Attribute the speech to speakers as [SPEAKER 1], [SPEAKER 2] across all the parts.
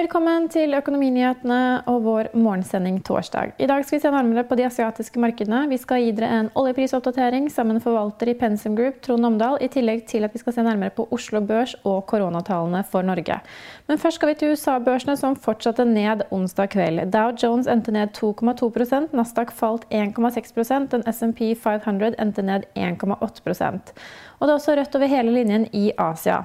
[SPEAKER 1] Velkommen til Økonominyhetene og vår morgensending torsdag. I dag skal vi se nærmere på de asiatiske markedene. Vi skal gi dere en oljeprisoppdatering sammen med forvalter i Pensum Group, Trond Omdal, i tillegg til at vi skal se nærmere på Oslo Børs og koronatallene for Norge. Men først skal vi til USA-børsene, som fortsatte ned onsdag kveld. Dow Jones endte ned 2,2% Nasdaq falt 1,6% den SMP 500 endte ned 1,8 og det er også rødt over hele linjen i Asia.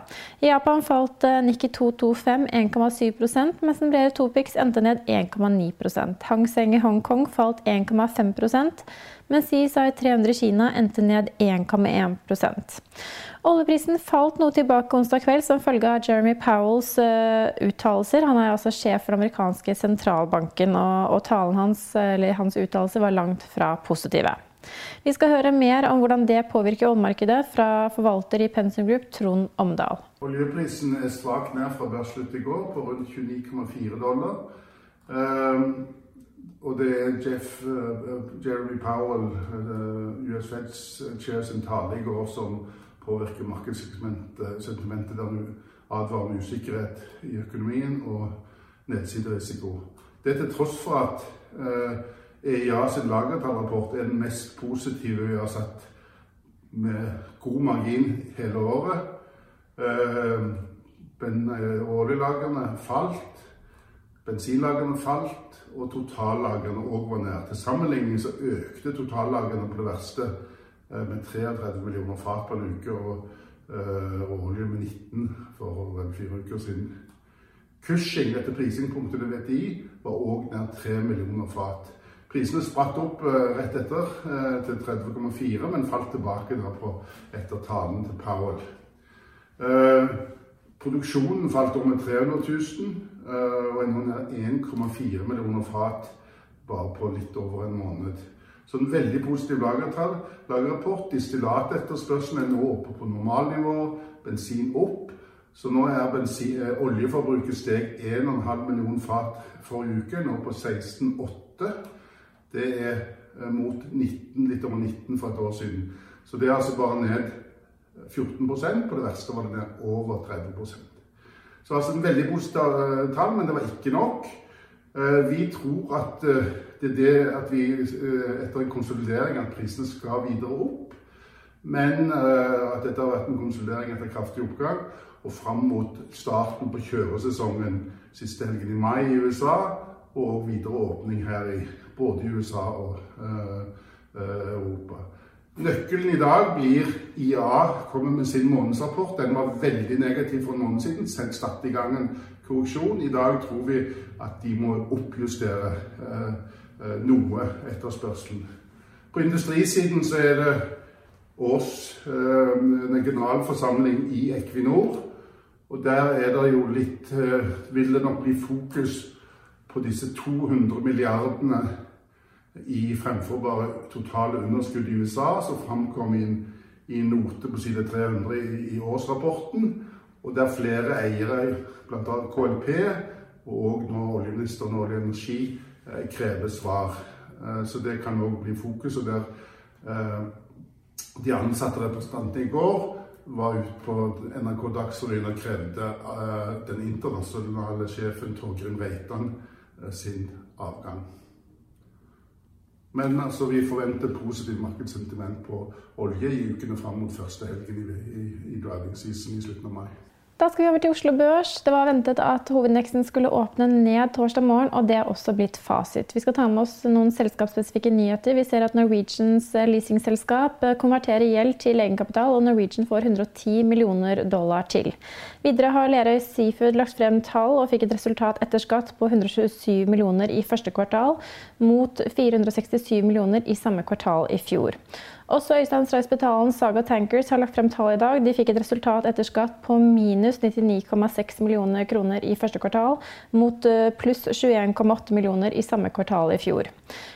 [SPEAKER 1] I Japan falt eh, Nikki 225 1,7 mens den brede Topix endte ned 1,9 Hang Seng i Hongkong falt 1,5% mens CSI 300 i Kina endte ned 1,1% Oljeprisen falt noe tilbake onsdag kveld som følge av Jeremy Powells uh, uttalelser. Han er altså sjef for den amerikanske sentralbanken, og, og talen hans, hans uttalelser var langt fra positive. Vi skal høre mer om hvordan det påvirker oljemarkedet fra forvalter i Pensum Group, Trond Omdal.
[SPEAKER 2] Oljeprisen er svakt ned fra børsslutt i går, på rundt 29,4 dollar. Um, og det er Jeff, uh, Jeremy Powell, uh, US Feds chair sin tale i går, som påvirker markedssentimentet der du advarer om usikkerhet i økonomien og nedsiderisiko. Det til tross for at uh, EIA sin lagertallrapport er den mest positive vi har sett med god margin hele året. Eh, eh, Oljelagrene falt, bensinlagrene falt, og totallagrene òg var nær. Til sammenligning så økte totallagrene på det verste eh, med 33 millioner fat på en uke, og, olje med 19 for fire uker siden. Cushing, dette prisingpunktet ved VTI, var òg nær 3 millioner fat. Prisene spratt opp eh, rett etter eh, til 30,4, men falt tilbake etter talen til Powell. Eh, produksjonen falt om med 300 000, og en 1,4 millioner fat bare på litt over en måned. Så en veldig positiv lagertall. lagerrapport. Distillatetterspørselen er nå oppe på normalnivå. Bensin opp. Så nå er bensin, oljeforbruket steg 1,5 million fat forrige uke, nå på 16,8. Det er eh, mot 19, litt over 19 for et år siden. Så det er altså bare ned 14% På det verste var det ned over 30% Så altså en veldig positiv eh, tall, men det var ikke nok. Eh, vi tror at det er det at vi etter en konsolidering at prisene skal videre opp. Men at dette har vært en konsolidering etter kraftig oppgang. Og fram mot starten på kjøresesongen siste helgen i mai i USA og videre åpning her i både i USA og uh, Europa. Nøkkelen i dag blir IA kommer med sin månedsrapport. Den var veldig negativ for en måned siden. Selv satte i gang en korreksjon. I dag tror vi at de må oppjustere uh, noe etterspørselen. På industrisiden så er det års generalforsamling i Equinor. Og der er det jo litt Vil det nok bli fokus på disse 200 milliardene i fremforbare totale underskudd i USA, som framkom i en, i note på side 300 i, årsrapporten. Og der flere eiere, bl.a. KLP og nå oljeministeren og Olje energi, eh, krever svar. Eh, så det kan òg bli fokus. og der eh, De ansatte representantene i går var ute på NRK Dagsrevyen og krevde den internasjonale sjefen Torgrim Reitan sin avgang. Men altså, vi forventer positivt markedssentiment på olje i ukene fram mot første helgen i, i, i driving season i slutten av mai.
[SPEAKER 1] Da skal vi over til Oslo Børs. Det var ventet at hovedindeksen skulle åpne ned torsdag morgen, og det er også blitt fasit. Vi skal ta med oss noen selskapsspesifikke nyheter. Vi ser at Norwegians leasingselskap konverterer gjeld til egenkapital, og Norwegian får 110 millioner dollar til. Videre har Lerøy Seafood lagt frem tall og fikk et resultat etter skatt på 127 millioner i første kvartal, mot 467 millioner i samme kvartal i fjor. Også Øystein Saga Tankers har lagt frem tall i dag. De fikk et resultat etter skatt på minus 99,6 millioner kroner i første kvartal, mot eh, pluss 21,8 millioner i samme kvartal i fjor.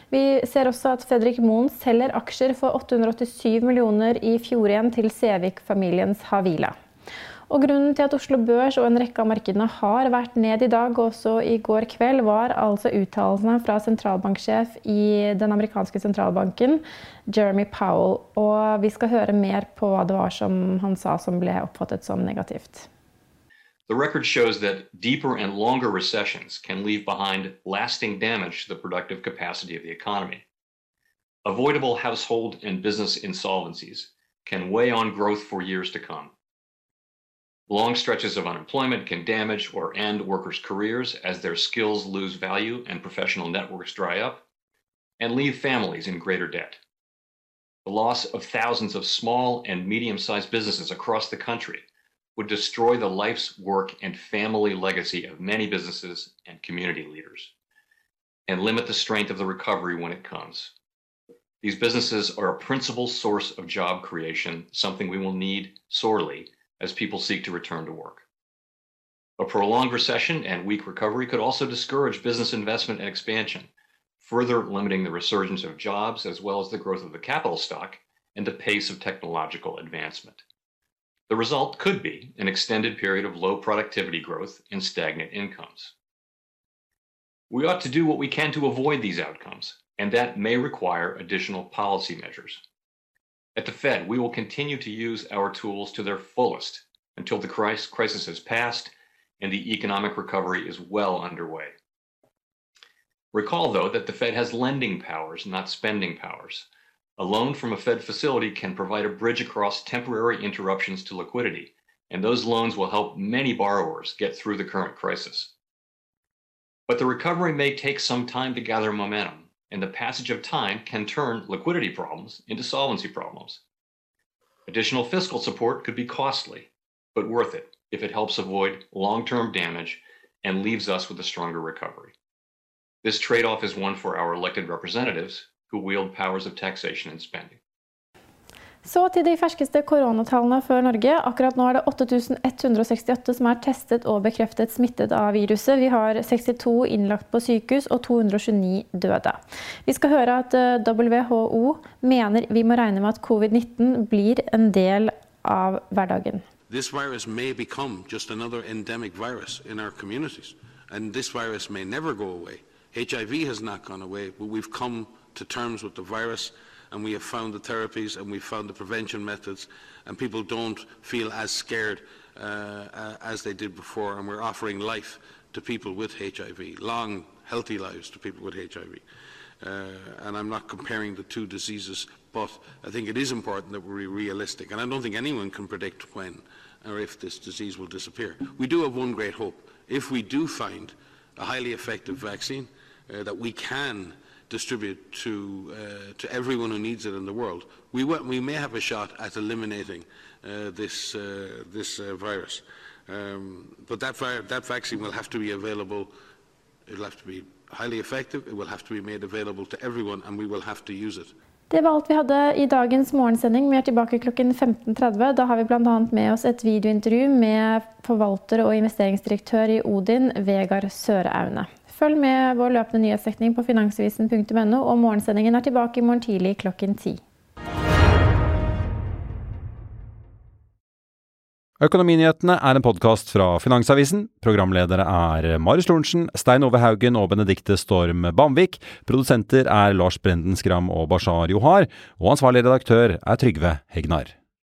[SPEAKER 1] Vi ser også at Fredrik Moen selger aksjer for 887 millioner i fjor igjen til Sevik-familiens Havila. Og Grunnen til at Oslo Børs og en rekke av markedene har vært ned i dag, også i går kveld, var altså uttalelsene fra sentralbanksjef i den amerikanske sentralbanken, Jeremy Powell. Og vi skal høre mer på hva det var som han sa som ble oppfattet som negativt.
[SPEAKER 3] The record shows that deeper and longer recessions can leave behind lasting damage to the productive capacity of the economy. Avoidable household and business insolvencies can weigh on growth for years to come. Long stretches of unemployment can damage or end workers' careers as their skills lose value and professional networks dry up, and leave families in greater debt. The loss of thousands of small and medium sized businesses across the country would destroy the life's work and family legacy of many businesses and community leaders and limit the strength of the recovery when it comes. These businesses are a principal source of job creation, something we will need sorely as people seek to return to work. A prolonged recession and weak recovery could also discourage business investment and expansion, further limiting the resurgence of jobs as well as the growth of the capital stock and the pace of technological advancement. The result could be an extended period of low productivity growth and stagnant incomes. We ought to do what we can to avoid these outcomes, and that may require additional policy measures. At the Fed, we will continue to use our tools to their fullest until the crisis has passed and the economic recovery is well underway. Recall, though, that the Fed has lending powers, not spending powers. A loan from a Fed facility can provide a bridge across temporary interruptions to liquidity, and those loans will help many borrowers get through the current crisis. But the recovery may take some time to gather momentum, and the passage of time can turn liquidity problems into solvency problems. Additional fiscal support could be costly, but worth it if it helps avoid long term damage and leaves us with a stronger recovery. This trade off is one for our elected representatives who wield powers of taxation and spending.
[SPEAKER 1] Så til de ferskeste koronatallene før Norge. Akkurat nå er det 8168 som er testet og bekreftet smittet av viruset. Vi har 62 innlagt på sykehus og 229 døde. Vi skal høre at eh, WHO mener vi må regne med at covid-19 blir en del av hverdagen.
[SPEAKER 4] This virus may become just another endemic virus in our communities, and this virus may never go away. HIV has not gone away, but we've come to terms with the virus and we have found the therapies and we've found the prevention methods and people don't feel as scared uh, as they did before and we're offering life to people with HIV, long, healthy lives to people with HIV. Uh, and I'm not comparing the two diseases, but I think it is important that we're realistic. And I don't think anyone can predict when or if this disease will disappear. We do have one great hope. If we do find a highly effective vaccine uh, that we can distribute to, uh, to everyone who needs it in the world, we, we may have a shot at eliminating uh, this, uh, this uh, virus. Um, but that, that vaccine will have to be available, it will have to be highly effective, it will have to be made available to everyone, and we will have to use it.
[SPEAKER 1] Det var alt vi hadde i dagens morgensending. Vi er tilbake klokken 15.30. Da har vi bl.a. med oss et videointervju med forvalter og investeringsdirektør i Odin, Vegard Søreaune. Følg med vår løpende nyhetsdekning på finansavisen.no, og morgensendingen er tilbake i morgen tidlig klokken ti.
[SPEAKER 5] Økonominyhetene er en podkast fra Finansavisen. Programledere er Marius Lorentzen, Stein Ove Haugen og Benedikte Storm Bamvik. Produsenter er Lars Brenden Skram og Bashar Johar. Og ansvarlig redaktør er Trygve Hegnar.